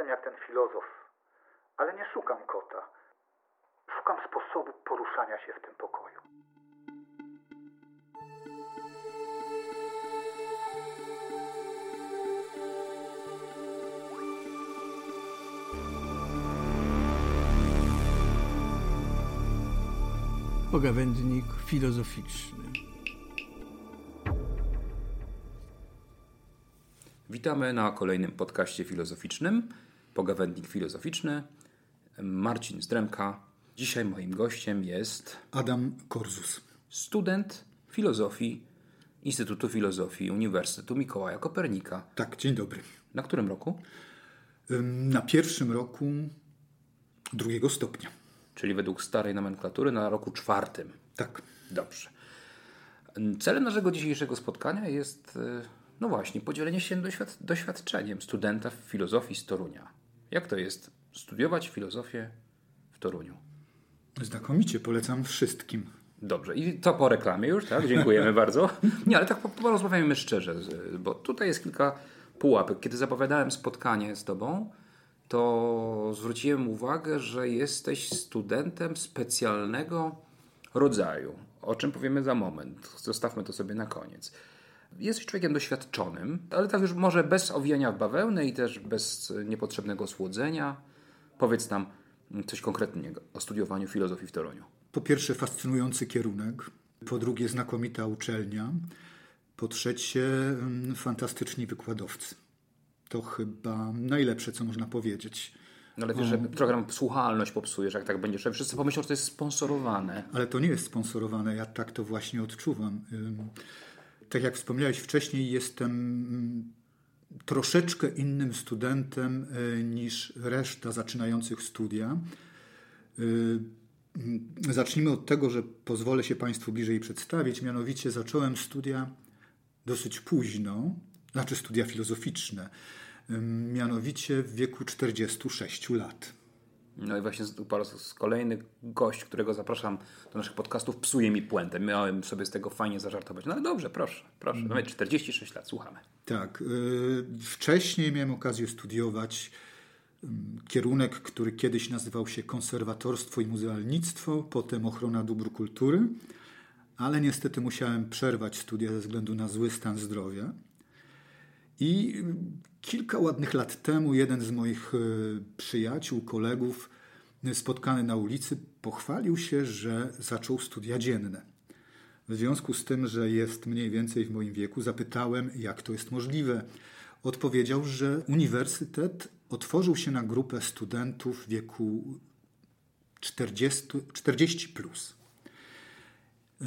jestem jak ten filozof, ale nie szukam kota. Szukam sposobu poruszania się w tym pokoju. Pogawędnik filozoficzny. Witamy na kolejnym podcaście filozoficznym. Pogawędnik filozoficzny. Marcin Zdremka. Dzisiaj moim gościem jest Adam Korzus. student filozofii Instytutu Filozofii Uniwersytetu Mikołaja Kopernika. Tak, dzień dobry. Na którym roku? Na pierwszym roku drugiego stopnia. Czyli według starej nomenklatury na roku czwartym. Tak. Dobrze. Celem naszego dzisiejszego spotkania jest, y, no właśnie, podzielenie się doświad- doświadczeniem studenta w filozofii z Torunia. Jak to jest studiować filozofię w Toruniu? Znakomicie, polecam wszystkim. Dobrze, i to po reklamie już, tak? Dziękujemy bardzo. Nie, ale tak po- porozmawiajmy szczerze, bo tutaj jest kilka pułapek. Kiedy zapowiadałem spotkanie z Tobą, to zwróciłem uwagę, że jesteś studentem specjalnego rodzaju, o czym powiemy za moment. Zostawmy to sobie na koniec. Jesteś człowiekiem doświadczonym, ale tak już może bez owijania w bawełnę i też bez niepotrzebnego słodzenia. Powiedz nam coś konkretnego o studiowaniu filozofii w Toruniu. Po pierwsze, fascynujący kierunek. Po drugie, znakomita uczelnia. Po trzecie, ym, fantastyczni wykładowcy. To chyba najlepsze, co można powiedzieć. No ale wiesz, że program słuchalność popsujesz, jak tak będziesz. Wszyscy pomyślą, że to jest sponsorowane. Ale to nie jest sponsorowane, ja tak to właśnie odczuwam. Tak jak wspomniałeś wcześniej, jestem ym, troszeczkę innym studentem y, niż reszta zaczynających studia. Y, ym, Zacznijmy od tego, że pozwolę się Państwu bliżej przedstawić. Mianowicie zacząłem studia dosyć późno, znaczy studia filozoficzne, ym, mianowicie w wieku 46 lat. No i właśnie po raz kolejny gość, którego zapraszam do naszych podcastów, psuje mi puentę. Miałem sobie z tego fajnie zażartować. No ale dobrze, proszę, proszę. No, 46 lat, słuchamy. Tak. y, Wcześniej miałem okazję studiować ym, kierunek, który kiedyś nazywał się konserwatorstwo i muzealnictwo, potem ochrona dóbr kultury, ale niestety musiałem przerwać studia ze względu na zły stan zdrowia. I kilka ładnych lat temu jeden z moich y, przyjaciół, kolegów, y, spotkany na ulicy, pochwalił się, że zaczął studia dzienne. W związku z tym, że jest mniej więcej w moim wieku, zapytałem, jak to jest możliwe. Odpowiedział, że uniwersytet otworzył się na grupę studentów w wieku 40, 40 plus. Yy,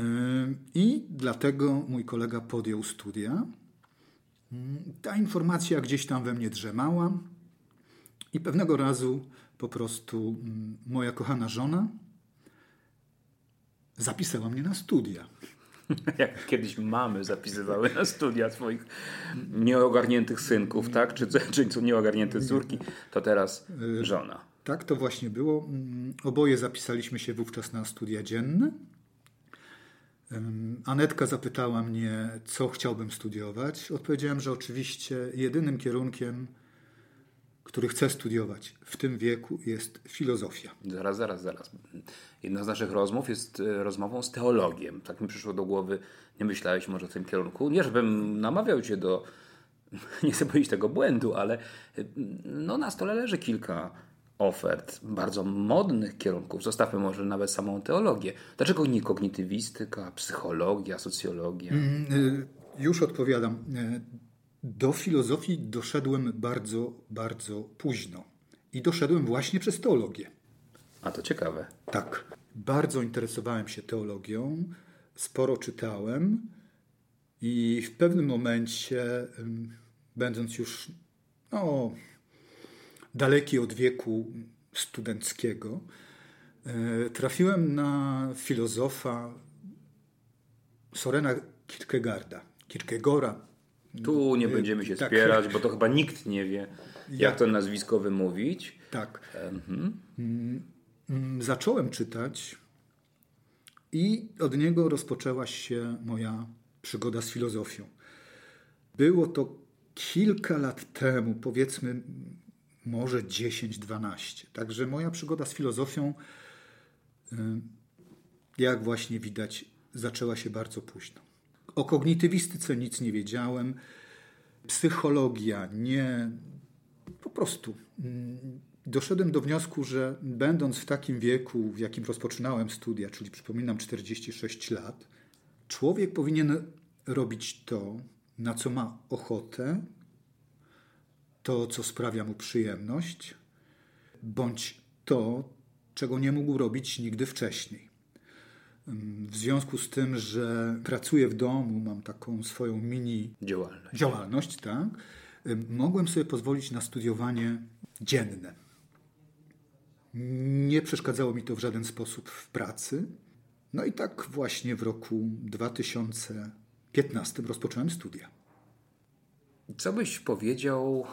I dlatego mój kolega podjął studia. Ta informacja gdzieś tam we mnie drzemała. I pewnego razu po prostu mm, moja kochana żona zapisała mnie na studia. Jak kiedyś mamy zapisywały na studia swoich nieogarniętych synków, tak? Czy, czy nieogarnięte córki, to teraz żona. Tak to właśnie było. Mm, Oboje zapisaliśmy się wówczas na studia dzienne. Anetka zapytała mnie, co chciałbym studiować. Odpowiedziałem, że oczywiście jedynym kierunkiem, który chcę studiować w tym wieku jest filozofia. Zaraz, zaraz, zaraz. Jedna z naszych rozmów jest e, rozmową z teologiem. Tak mi przyszło do głowy, nie myślałeś może w tym kierunku. Nie, żebym namawiał cię do, nie chcę powiedzieć tego błędu, ale e, no, na stole leży kilka ofert bardzo modnych kierunków. Zostawmy może nawet samą teologię. Dlaczego nie kognitywistyka, psychologia, socjologia? Y, Już odpowiadam. Y, Do filozofii doszedłem bardzo, bardzo późno. I doszedłem właśnie przez teologię. A to ciekawe. Tak. Bardzo interesowałem się teologią, sporo czytałem i w pewnym momencie, będąc już no, daleki od wieku studenckiego, y, trafiłem na filozofa Sorena Kierkegaarda. Kierkegaarda. Tu nie będziemy się tak. spierać, bo to chyba nikt nie wie, Ja- jak to nazwisko wymówić. Tak. Mm, mm, Zacząłem czytać i od niego rozpoczęła się moja przygoda z filozofią. Było to kilka lat temu, powiedzmy może 10-12. Także moja przygoda z filozofią, y, jak właśnie widać, zaczęła się bardzo późno. O kognitywistyce nic nie wiedziałem. Psychologia nie. Po prostu. Mm, doszedłem do wniosku, że będąc w takim wieku, w jakim rozpoczynałem studia, czyli przypominam 46 lat, człowiek powinien robić to, na co ma ochotę, to, co sprawia mu przyjemność, bądź to, czego nie mógł robić nigdy wcześniej. W związku z tym, że pracuję w domu, mam taką swoją mini działalność, działalność tak, mogłem sobie pozwolić na studiowanie dzienne. Nie przeszkadzało mi to w żaden sposób w pracy. No i tak właśnie w roku 2015 rozpocząłem studia. Co byś powiedział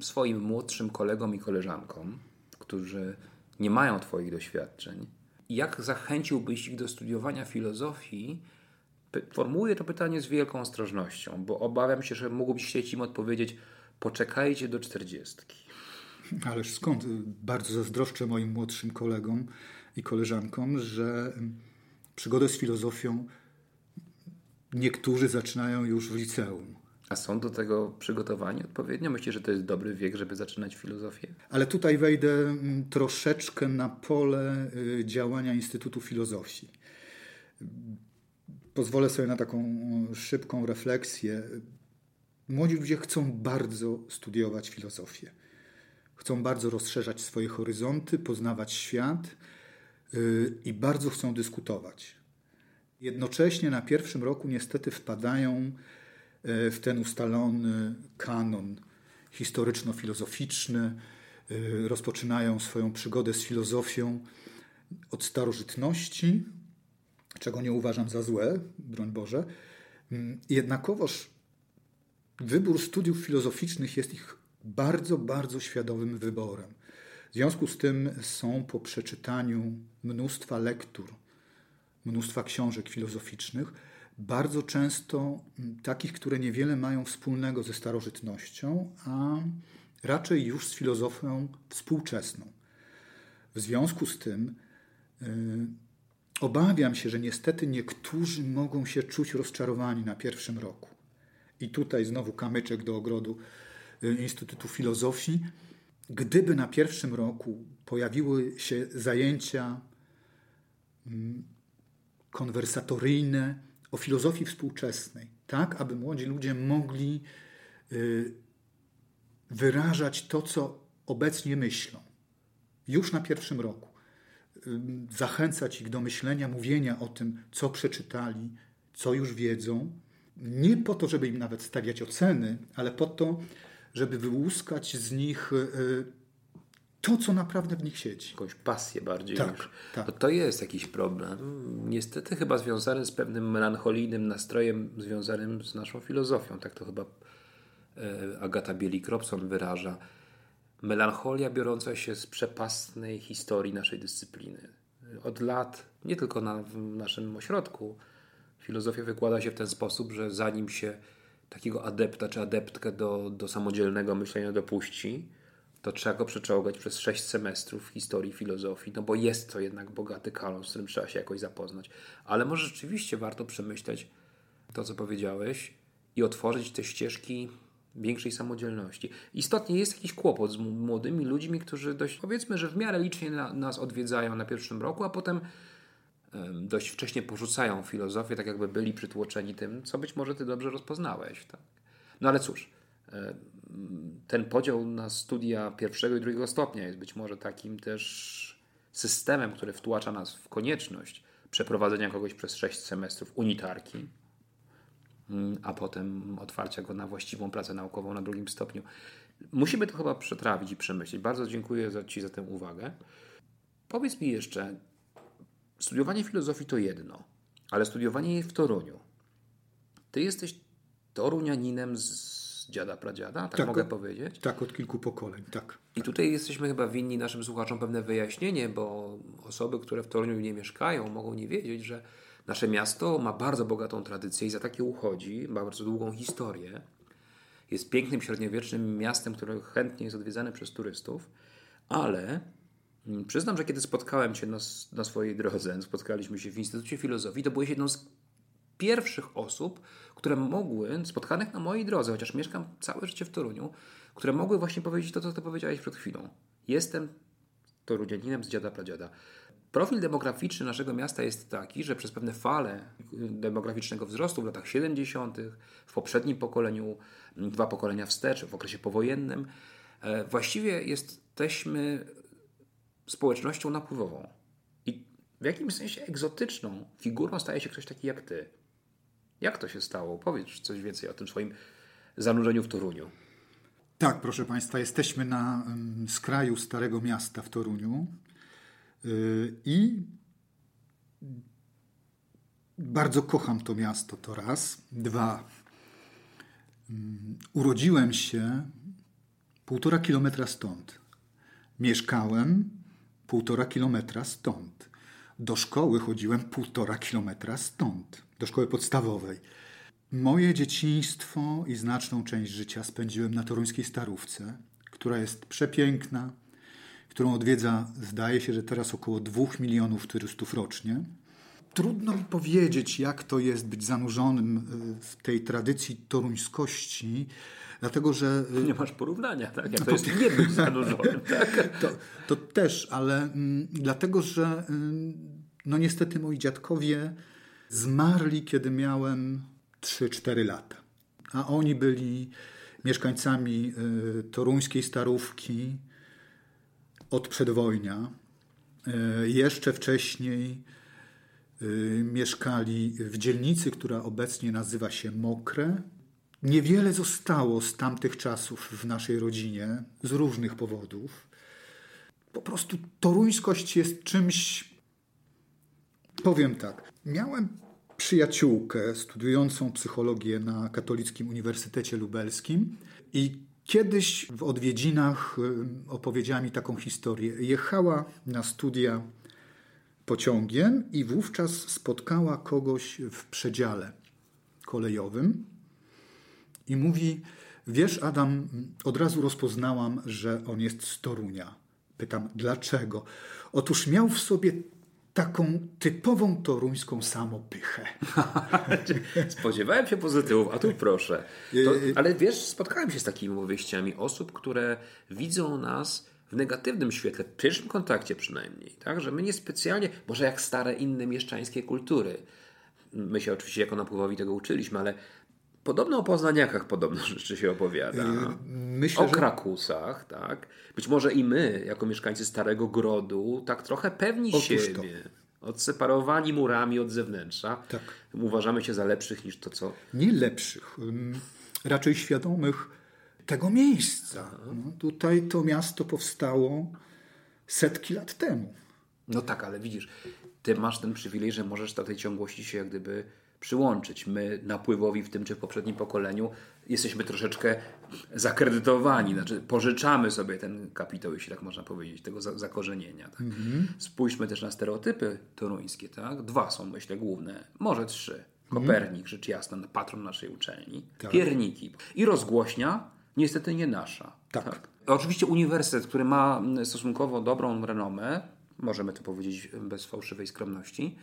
swoim młodszym kolegom i koleżankom, którzy nie mają Twoich doświadczeń? Jak zachęciłbyś ich do studiowania filozofii? Formułuję to pytanie z wielką ostrożnością, bo obawiam się, że mógłbyś chcieć im odpowiedzieć: poczekajcie do czterdziestki. Ależ skąd? Bardzo zazdroszczę moim młodszym kolegom i koleżankom, że przygodę z filozofią niektórzy zaczynają już w liceum. A są do tego przygotowani odpowiednio? Myślisz, że to jest dobry wiek, żeby zaczynać filozofię? Ale tutaj wejdę mm, troszeczkę na pole y, działania Instytutu Filozofii. Pozwolę sobie na taką y, szybką refleksję. Młodzi ludzie chcą bardzo studiować filozofię. Chcą bardzo rozszerzać swoje horyzonty, poznawać świat y, i bardzo chcą dyskutować. Jednocześnie na pierwszym roku niestety wpadają w ten ustalony kanon historyczno-filozoficzny. E, rozpoczynają swoją przygodę z filozofią od starożytności, czego nie uważam za złe, broń Boże. Mm, jednakowoż wybór studiów filozoficznych jest ich bardzo, bardzo świadomym wyborem. W związku z tym są po przeczytaniu mnóstwa lektur, mnóstwa książek filozoficznych, bardzo często mm, takich, które niewiele mają wspólnego ze starożytnością, a raczej już z filozofią współczesną. W związku z tym yy, obawiam się, że niestety niektórzy mogą się czuć rozczarowani na pierwszym roku. I tutaj znowu kamyczek do ogrodu yy, Instytutu Filozofii. Gdyby na pierwszym roku pojawiły się zajęcia yy, konwersatoryjne, o filozofii współczesnej, tak aby młodzi ludzie mogli y, wyrażać to, co obecnie myślą, już na pierwszym roku. Y, zachęcać ich do myślenia, mówienia o tym, co przeczytali, co już wiedzą. Nie po to, żeby im nawet stawiać oceny, ale po to, żeby wyłuskać z nich y, to, co naprawdę w nich siedzi. Jakąś pasję bardziej tak, niż... Tak. Bo to jest jakiś problem. Niestety chyba związany z pewnym melancholijnym nastrojem związanym z naszą filozofią. Tak to chyba e, Agata Bielik-Robson wyraża. Melancholia biorąca się z przepastnej historii naszej dyscypliny. Od lat, nie tylko na, w naszym ośrodku, filozofia wykłada się w ten sposób, że zanim się takiego adepta czy adeptkę do, do samodzielnego myślenia dopuści, to trzeba go przeczołgać przez sześć semestrów historii filozofii, no bo jest to jednak bogaty kanon, z którym trzeba się jakoś zapoznać. Ale może rzeczywiście warto przemyśleć to, co powiedziałeś i otworzyć te ścieżki większej samodzielności. Istotnie jest jakiś kłopot z młodymi ludźmi, którzy dość, powiedzmy, że w miarę licznie na, nas odwiedzają na pierwszym roku, a potem dość wcześnie porzucają filozofię, tak jakby byli przytłoczeni tym, co być może ty dobrze rozpoznałeś. Tak? No ale cóż, ten podział na studia pierwszego i drugiego stopnia jest być może takim też systemem, który wtłacza nas w konieczność przeprowadzenia kogoś przez sześć semestrów unitarki, mm, a potem otwarcia go na właściwą pracę naukową na drugim stopniu. Musimy to chyba przetrawić i przemyśleć. Bardzo dziękuję Ci za tę uwagę. Powiedz mi jeszcze, studiowanie filozofii to jedno, ale studiowanie jej w Toruniu. Ty jesteś torunianinem z dziada, pradziada, tak, tak mogę od, powiedzieć? Tak, od kilku pokoleń, tak. I tutaj jesteśmy chyba winni naszym słuchaczom pewne wyjaśnienie, bo osoby, które w Toruniu nie mieszkają, mogą nie wiedzieć, że nasze miasto ma bardzo bogatą tradycję i za takie uchodzi, ma bardzo długą historię. jest pięknym średniowiecznym miastem, które chętnie jest odwiedzane przez turystów, ale mm, przyznam, że kiedy spotkałem Cię na, na swojej drodze, spotkaliśmy się w Instytucie Filozofii, to byłeś jedną z pierwszych osób, które mogły, spotkanych na mojej drodze, chociaż mieszkam całe życie w Toruniu, które mogły właśnie powiedzieć to, co Ty powiedziałeś przed chwilą. Jestem Torunianinem z dziada pradziada. Profil demograficzny naszego miasta jest taki, że przez pewne fale demograficznego wzrostu w latach 70., w poprzednim pokoleniu, dwa pokolenia wstecz, w okresie powojennym, e, właściwie jesteśmy społecznością napływową. I w jakimś sensie egzotyczną figurą staje się ktoś taki jak ty. Jak to się stało? Powiedz coś więcej o tym swoim zanurzeniu w Toruniu. Tak, proszę Państwa, jesteśmy na skraju Starego Miasta w Toruniu y, i bardzo kocham to miasto, to raz. Dwa, urodziłem się półtora kilometra stąd. Mieszkałem półtora kilometra stąd. Do szkoły chodziłem półtora kilometra stąd, do szkoły podstawowej. Moje dzieciństwo i znaczną część życia spędziłem na toruńskiej Starówce, która jest przepiękna, którą odwiedza, zdaje się, że teraz około dwóch milionów turystów rocznie. Trudno mi powiedzieć, jak to jest być zanurzonym e, w tej tradycji toruńskości, dlatego że... E, nie masz porównania, tak? Jak to jest nie być zanurzonym, tak? To, to też, ale m, mm, dlatego, że m, no niestety moi dziadkowie zmarli, kiedy miałem 3-4 lata. A oni byli mieszkańcami y, toruńskiej Starówki od przedwojnia. Y, jeszcze wcześniej y, mieszkali w dzielnicy, która obecnie nazywa się Mokre. Niewiele zostało z tamtych czasów w naszej rodzinie z różnych powodów. Po prostu toruńskość jest czymś. Powiem tak. Miałem przyjaciółkę studiującą psychologię na Katolickim Uniwersytecie Lubelskim i kiedyś w odwiedzinach y, opowiedziała mi taką historię. Jechała na studia pociągiem i wówczas spotkała kogoś w przedziale kolejowym i mówi: Wiesz, Adam, od razu rozpoznałam, że on jest z Torunia. Pytam, dlaczego? Otóż miał w sobie taką typową toruńską samopychę. Spodziewałem się pozytywów, a tu proszę. To, ale wiesz, spotkałem się z takimi opowieściami osób, które widzą nas w negatywnym świetle, w pierwszym kontakcie przynajmniej, tak? że my niespecjalnie, może jak stare inne mieszczańskie kultury, my się oczywiście jako napływowi tego uczyliśmy, ale Podobno o Poznaniakach podobno rzeczy się opowiada. Y, myślę, o Krakusach, tak. Być może i my, jako mieszkańcy Starego Grodu, tak trochę pewni siebie. To. Odseparowani murami od zewnętrza. Tak. Uważamy się za lepszych niż to, co... Nie lepszych, raczej świadomych tego miejsca. No, tutaj to miasto powstało setki lat temu. No tak, ale widzisz, ty masz ten przywilej, że możesz do tej ciągłości się jak gdyby przyłączyć. My napływowi w tym czy w poprzednim pokoleniu jesteśmy troszeczkę zakredytowani, znaczy pożyczamy sobie ten kapitał, jeśli tak można powiedzieć, tego zakorzenienia. Tak? Mhm. Spójrzmy też na stereotypy toruńskie. Tak? Dwa są, myślę, główne, może trzy. Kopernik, mhm. rzecz jasna, patron naszej uczelni. Tak. Pierniki. I rozgłośnia, niestety nie nasza. Tak. tak. Oczywiście uniwersytet, który ma stosunkowo dobrą renomę, możemy to powiedzieć bez fałszywej skromności,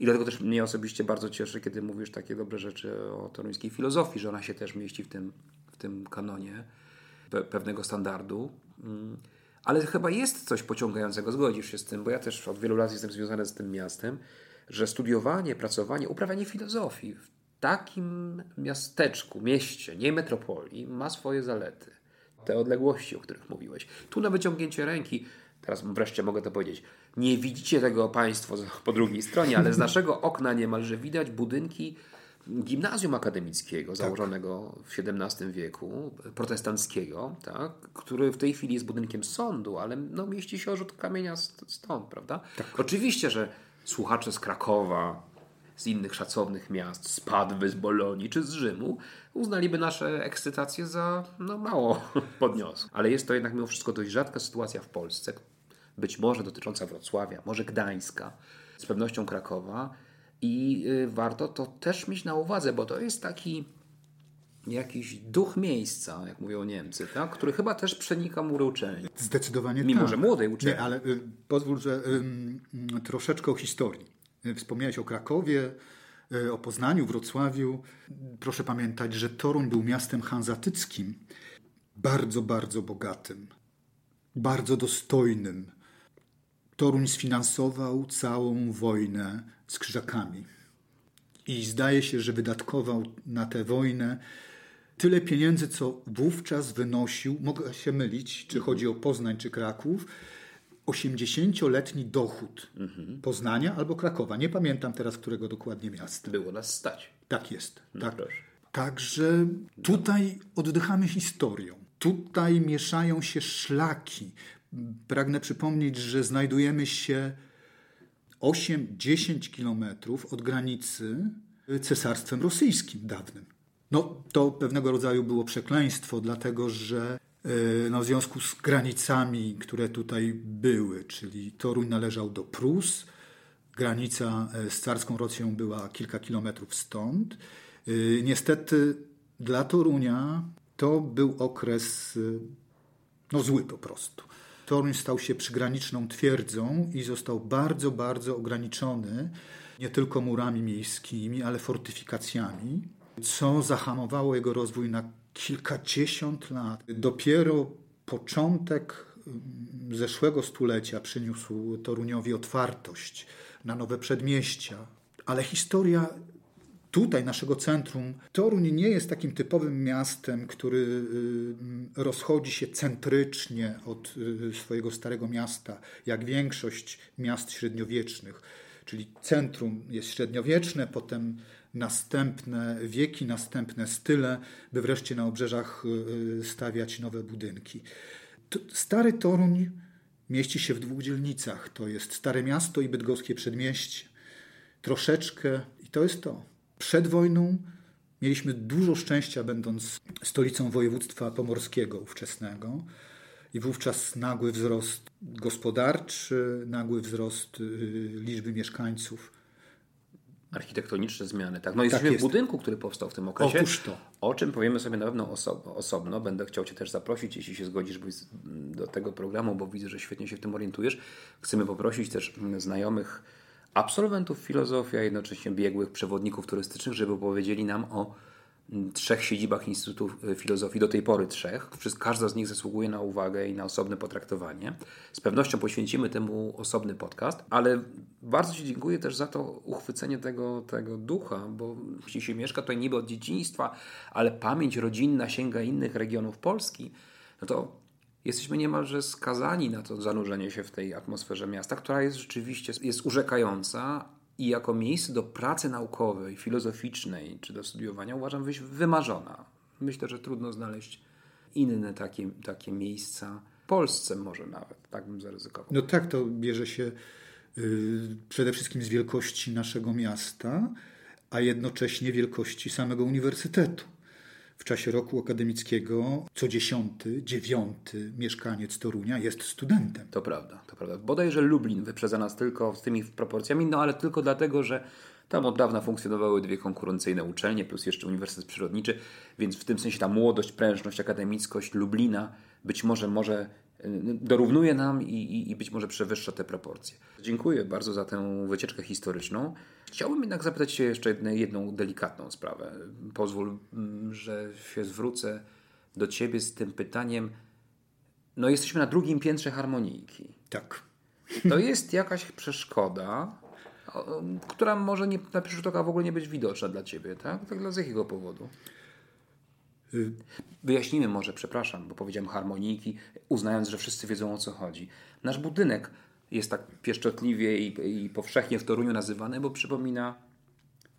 i dlatego też mnie osobiście bardzo cieszy, kiedy mówisz takie dobre rzeczy o toruńskiej filozofii, że ona się też mieści w tym, w tym kanonie pe pewnego standardu. Mm. Ale chyba jest coś pociągającego, zgodzisz się z tym, bo ja też od wielu lat jestem związany z tym miastem, że studiowanie, pracowanie, uprawianie filozofii w takim miasteczku, mieście, nie metropolii, ma swoje zalety. Te odległości, o których mówiłeś. Tu na wyciągnięcie ręki teraz wreszcie mogę to powiedzieć, nie widzicie tego Państwo po drugiej stronie, ale z naszego okna niemalże widać budynki gimnazjum akademickiego tak. założonego w XVII wieku, protestanckiego, tak, który w tej chwili jest budynkiem sądu, ale no, mieści się orzut kamienia stąd, prawda? Tak. Oczywiście, że słuchacze z Krakowa, z innych szacownych miast, z Padwy, z Bolonii czy z Rzymu, uznaliby nasze ekscytacje za no, mało podniosłe. Ale jest to jednak mimo wszystko dość rzadka sytuacja w Polsce, być może dotycząca Wrocławia, może Gdańska, z pewnością Krakowa. I y, warto to też mieć na uwadze, bo to jest taki jakiś duch miejsca, jak mówią Niemcy, tak? który chyba też przenika mury uczelni. Zdecydowanie Mimo, tak. że młodej uczelni. Nie, ale y, pozwól, że y, troszeczkę o historii. Y, Wspomniałeś o Krakowie, y, o Poznaniu, Wrocławiu. Proszę pamiętać, że Toruń był miastem hanzatyckim, bardzo, bardzo bogatym, bardzo dostojnym. Toruń sfinansował całą wojnę z Krzyżakami. I zdaje się, że wydatkował na tę wojnę tyle pieniędzy, co wówczas wynosił, mogę się mylić, czy chodzi o Poznań, czy Kraków, 80-letni dochód Poznania albo Krakowa. Nie pamiętam teraz, którego dokładnie miasta. Było nas stać. Tak jest. No Tak. proszę. Także tutaj oddychamy historią. Tutaj mieszają się szlaki. Pragnę przypomnieć, że znajdujemy się 8-10 kilometrów od granicy cesarstwem rosyjskim dawnym. No, to pewnego rodzaju było przekleństwo, dlatego że e, no, w związku z granicami, które tutaj były, czyli Toruń należał do Prus, granica e, z carską Rosją była kilka kilometrów stąd. E, Niestety dla Torunia to był okres no, zły po prostu. Toruń stał się przygraniczną twierdzą i został bardzo, bardzo ograniczony nie tylko murami miejskimi, ale fortyfikacjami, co zahamowało jego rozwój na kilkadziesiąt lat. Dopiero początek mm, zeszłego stulecia przyniósł Toruniowi otwartość na nowe przedmieścia, ale historia tutaj naszego centrum, Toruń nie jest takim typowym miastem, który y, rozchodzi się centrycznie od y, swojego starego miasta, jak większość miast średniowiecznych. Czyli centrum jest średniowieczne, potem następne wieki, następne style, by wreszcie na obrzeżach y, stawiać nowe budynki. Stary Toruń mieści się w dwóch dzielnicach. To jest Stare Miasto i Bydgoskie Przedmieście troszeczkę i to jest to. Przed wojną mieliśmy dużo szczęścia, będąc stolicą województwa pomorskiego ówczesnego. I wówczas nagły wzrost gospodarczy, nagły wzrost y, liczby mieszkańców. Architektoniczne zmiany, tak. No i Tak jesteśmy w jest. budynku, który powstał w tym okresie. Otóż to. O czym powiemy sobie na pewno oso- osobno. Będę chciał Cię też zaprosić, jeśli się zgodzisz jest- do tego programu, bo widzę, że świetnie się w tym orientujesz. Chcemy poprosić też mm, znajomych absolwentów filozofii, a jednocześnie biegłych przewodników turystycznych, żeby powiedzieli nam o mm, trzech siedzibach Instytutu y, Filozofii, do tej pory trzech. Każda z nich zasługuje na uwagę i na osobne potraktowanie. Z pewnością poświęcimy temu osobny podcast, ale bardzo Ci dziękuję też za to uchwycenie tego, tego ducha, bo jeśli się mieszka tutaj niby od dzieciństwa, ale pamięć rodzinna sięga innych regionów Polski, no to jesteśmy niemalże skazani na to zanurzenie się w tej atmosferze miasta, która jest rzeczywiście jest urzekająca i jako miejsce do pracy naukowej, filozoficznej czy do studiowania uważam być wymarzona. Myślę, że trudno znaleźć inne takie, takie miejsca w Polsce może nawet, tak bym zaryzykował. No tak, to bierze się y, przede wszystkim z wielkości naszego miasta, a jednocześnie wielkości samego uniwersytetu. W czasie roku akademickiego co dziesiąty, dziewiąty mieszkaniec Torunia jest studentem. To prawda, to prawda. Bodajże Lublin wyprzedza nas tylko z tymi proporcjami, no ale tylko dlatego, że tam od dawna funkcjonowały dwie konkurencyjne uczelnie, plus jeszcze Uniwersytet Przyrodniczy, więc w tym sensie ta młodość, prężność, akademickość Lublina być może może dorównuje nam i, i, i być może przewyższa te proporcje. Dziękuję bardzo za tę wycieczkę historyczną. Chciałbym jednak zapytać Cię jeszcze jedne, jedną delikatną sprawę. Pozwól, mm, że się zwrócę do Ciebie z tym pytaniem. No jesteśmy na drugim piętrze harmonijki. Tak. To jest jakaś przeszkoda, która może nie, na pierwszy rzut oka w ogóle nie być widoczna dla Ciebie, tak? Tak dla z jakiego powodu? Y, Wyjaśnijmy może, przepraszam, bo powiedziałem harmonijki, uznając, że wszyscy wiedzą o co chodzi. Nasz budynek jest tak pieszczotliwie i, i powszechnie w Toruniu nazywany, bo przypomina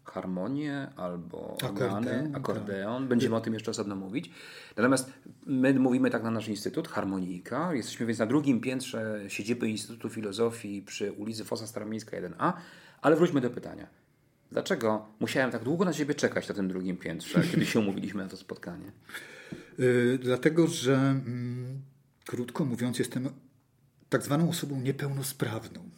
harmonię albo organy, Akordeon, akordeon. Będziemy o tym jeszcze osobno mówić. Natomiast my mówimy tak na nasz instytut, harmonijka. Jesteśmy więc na drugim piętrze siedziby Instytutu Filozofii przy ulicy Fosa Staromiejska 1A. Ale wróćmy do pytania. Dlaczego musiałem tak długo na Ciebie czekać na tym drugim piętrze, kiedy się umówiliśmy na to spotkanie? y, dlatego, że mm, krótko mówiąc, jestem tak zwaną osobą niepełnosprawną.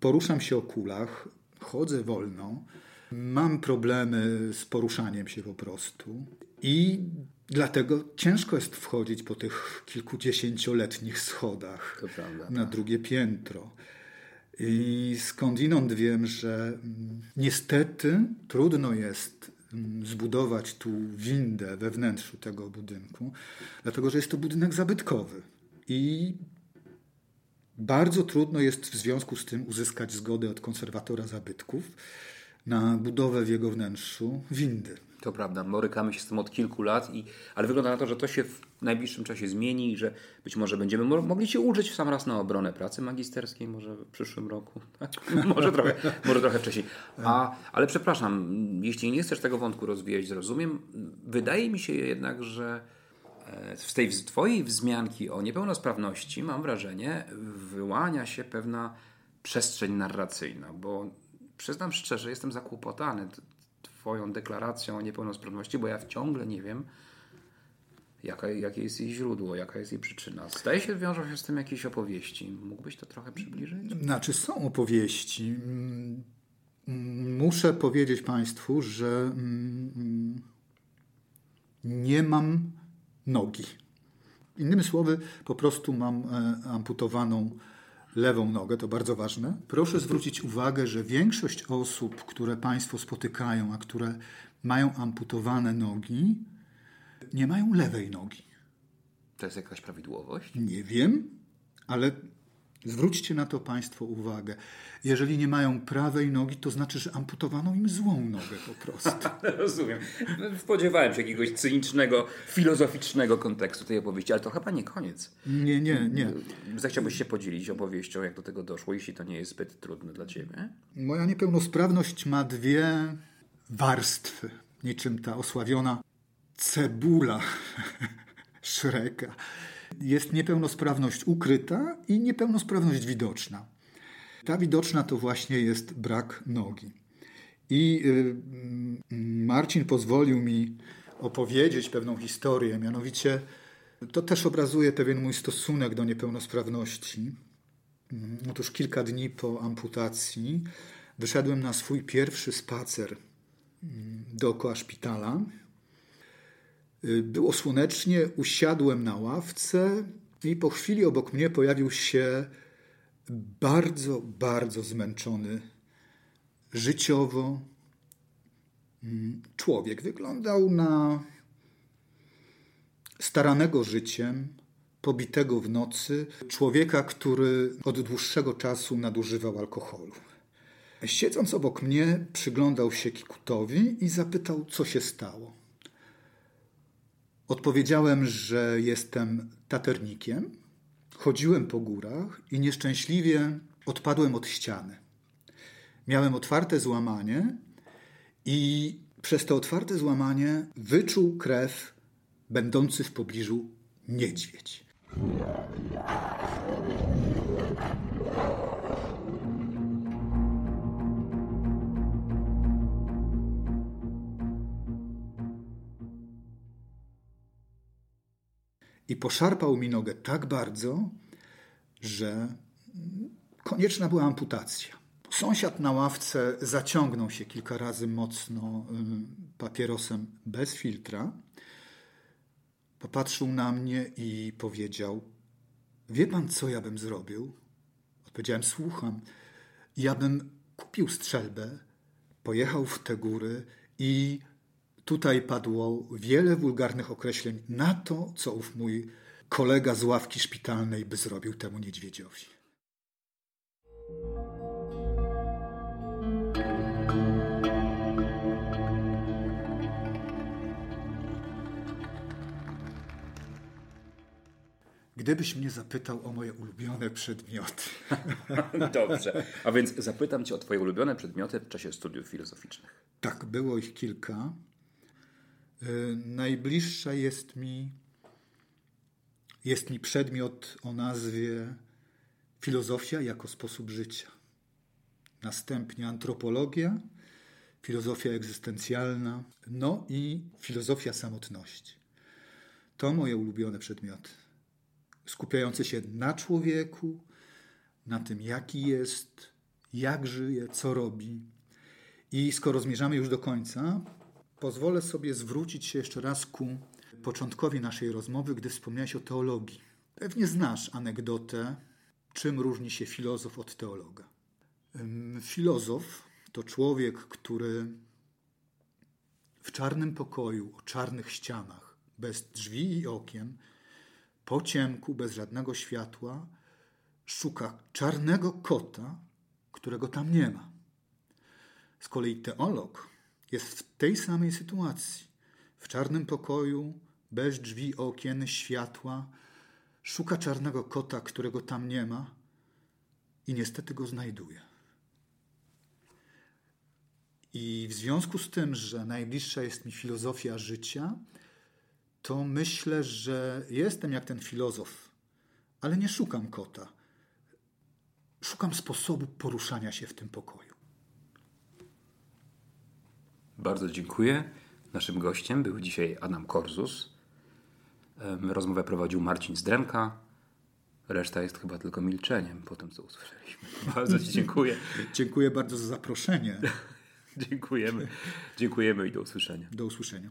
Poruszam się o kulach, chodzę wolno, mam problemy z poruszaniem się po prostu. I dlatego ciężko jest wchodzić po tych kilkudziesięcioletnich schodach na tak. drugie piętro. I skądinąd wiem, że mm, niestety trudno jest mm, zbudować tu windę we wnętrzu tego budynku, dlatego że jest to budynek zabytkowy. I bardzo trudno jest w związku z tym uzyskać zgodę od konserwatora zabytków na budowę w jego wnętrzu windy. To prawda, borykamy się z tym od kilku lat, i, ale wygląda na to, że to się w najbliższym czasie zmieni i że być może będziemy mogli się użyć w sam raz na obronę pracy magisterskiej, może w przyszłym roku, tak? może, trochę, może trochę wcześniej. A, ale przepraszam, jeśli nie chcesz tego wątku rozwijać, zrozumiem. Wydaje mi się jednak, że e, z tej Twojej wzmianki o niepełnosprawności mam wrażenie, wyłania się pewna przestrzeń narracyjna, bo przyznam szczerze, jestem zakłopotany Twoją deklaracją o niepełnosprawności, bo ja ciągle nie wiem, jaka, jakie jest jej źródło, jaka jest jej przyczyna. Zdaje się, wiążą się z tym jakieś opowieści. Mógłbyś to trochę przybliżyć? Znaczy, są opowieści. Muszę powiedzieć Państwu, że mm, nie mam nogi. Innymi słowy, po prostu mam e, amputowaną lewą nogę, to bardzo ważne. Proszę zwrócić uwagę, że większość osób, które Państwo spotykają, a które mają amputowane nogi, nie mają lewej nogi. To jest jakaś prawidłowość? Nie wiem, ale zwróćcie na to Państwo uwagę. Jeżeli nie mają prawej nogi, to znaczy, że amputowano im złą nogę po prostu. Rozumiem. Spodziewałem się jakiegoś cynicznego, filozoficznego kontekstu tej opowieści, ale to chyba nie koniec. Nie, nie, nie. Zechciałbyś się podzielić opowieścią, jak do tego doszło, jeśli to nie jest zbyt trudne dla Ciebie? Moja niepełnosprawność ma dwie warstwy, niczym ta osławiona cebula Szreka. Jest niepełnosprawność ukryta i niepełnosprawność widoczna. Ta widoczna to właśnie jest brak nogi. I y, Marcin pozwolił mi opowiedzieć pewną historię, mianowicie to też obrazuje pewien mój stosunek do niepełnosprawności. Otóż kilka dni po amputacji wyszedłem na swój pierwszy spacer mm, dookoła szpitala. Y, było słonecznie, usiadłem na ławce i po chwili obok mnie pojawił się bardzo, bardzo zmęczony życiowo mm, człowiek. Wyglądał na staranego życiem, pobitego w nocy, człowieka, który od dłuższego czasu nadużywał alkoholu. Siedząc obok mnie, przyglądał się Kikutowi i zapytał, co się stało. Odpowiedziałem, że jestem taternikiem, chodziłem po górach i nieszczęśliwie odpadłem od ściany. Miałem otwarte złamanie i przez to otwarte złamanie wyczuł krew będący w pobliżu niedźwiedź. I poszarpał mi nogę tak bardzo, że konieczna była amputacja. Sąsiad na ławce zaciągnął się kilka razy mocno y, papierosem bez filtra. Popatrzył na mnie i powiedział: Wie pan, co ja bym zrobił? Odpowiedziałem: Słucham. Ja bym kupił strzelbę, pojechał w te góry i Tutaj padło wiele wulgarnych określeń na to, co ów mój kolega z ławki szpitalnej by zrobił temu niedźwiedziowi. Gdybyś mnie zapytał o moje ulubione przedmioty. Dobrze. A więc zapytam Cię o Twoje ulubione przedmioty w czasie studiów filozoficznych. Tak, było ich kilka. Y, najbliższa jest mi, jest mi przedmiot o nazwie filozofia jako sposób życia. Następnie antropologia, filozofia egzystencjalna, no i filozofia samotności. To moje ulubione przedmioty. Skupiające się na człowieku, na tym, jaki jest, jak żyje, co robi. I skoro zmierzamy już do końca, Pozwolę sobie zwrócić się jeszcze raz ku początkowi naszej rozmowy, gdy wspomniałeś o teologii. Pewnie znasz anegdotę, czym różni się filozof od teologa. Filozof to człowiek, który w czarnym pokoju, o czarnych ścianach, bez drzwi i okien, po ciemku, bez żadnego światła, szuka czarnego kota, którego tam nie ma. Z kolei teolog jest w tej samej sytuacji. W czarnym pokoju, bez drzwi, okien, światła, szuka czarnego kota, którego tam nie ma i niestety go znajduje. I w związku z tym, że najbliższa jest mi filozofia życia, to myślę, że jestem jak ten filozof, ale nie szukam kota. Szukam sposobu poruszania się w tym pokoju. Bardzo dziękuję. Naszym gościem był dzisiaj Adam Korzus. Rozmowę prowadził Marcin Zdremka. Reszta jest chyba tylko milczeniem po tym, co usłyszeliśmy. Bardzo Ci dziękuję. dziękuję bardzo za zaproszenie. Dziękujemy. Dziękujemy i do usłyszenia. Do usłyszenia.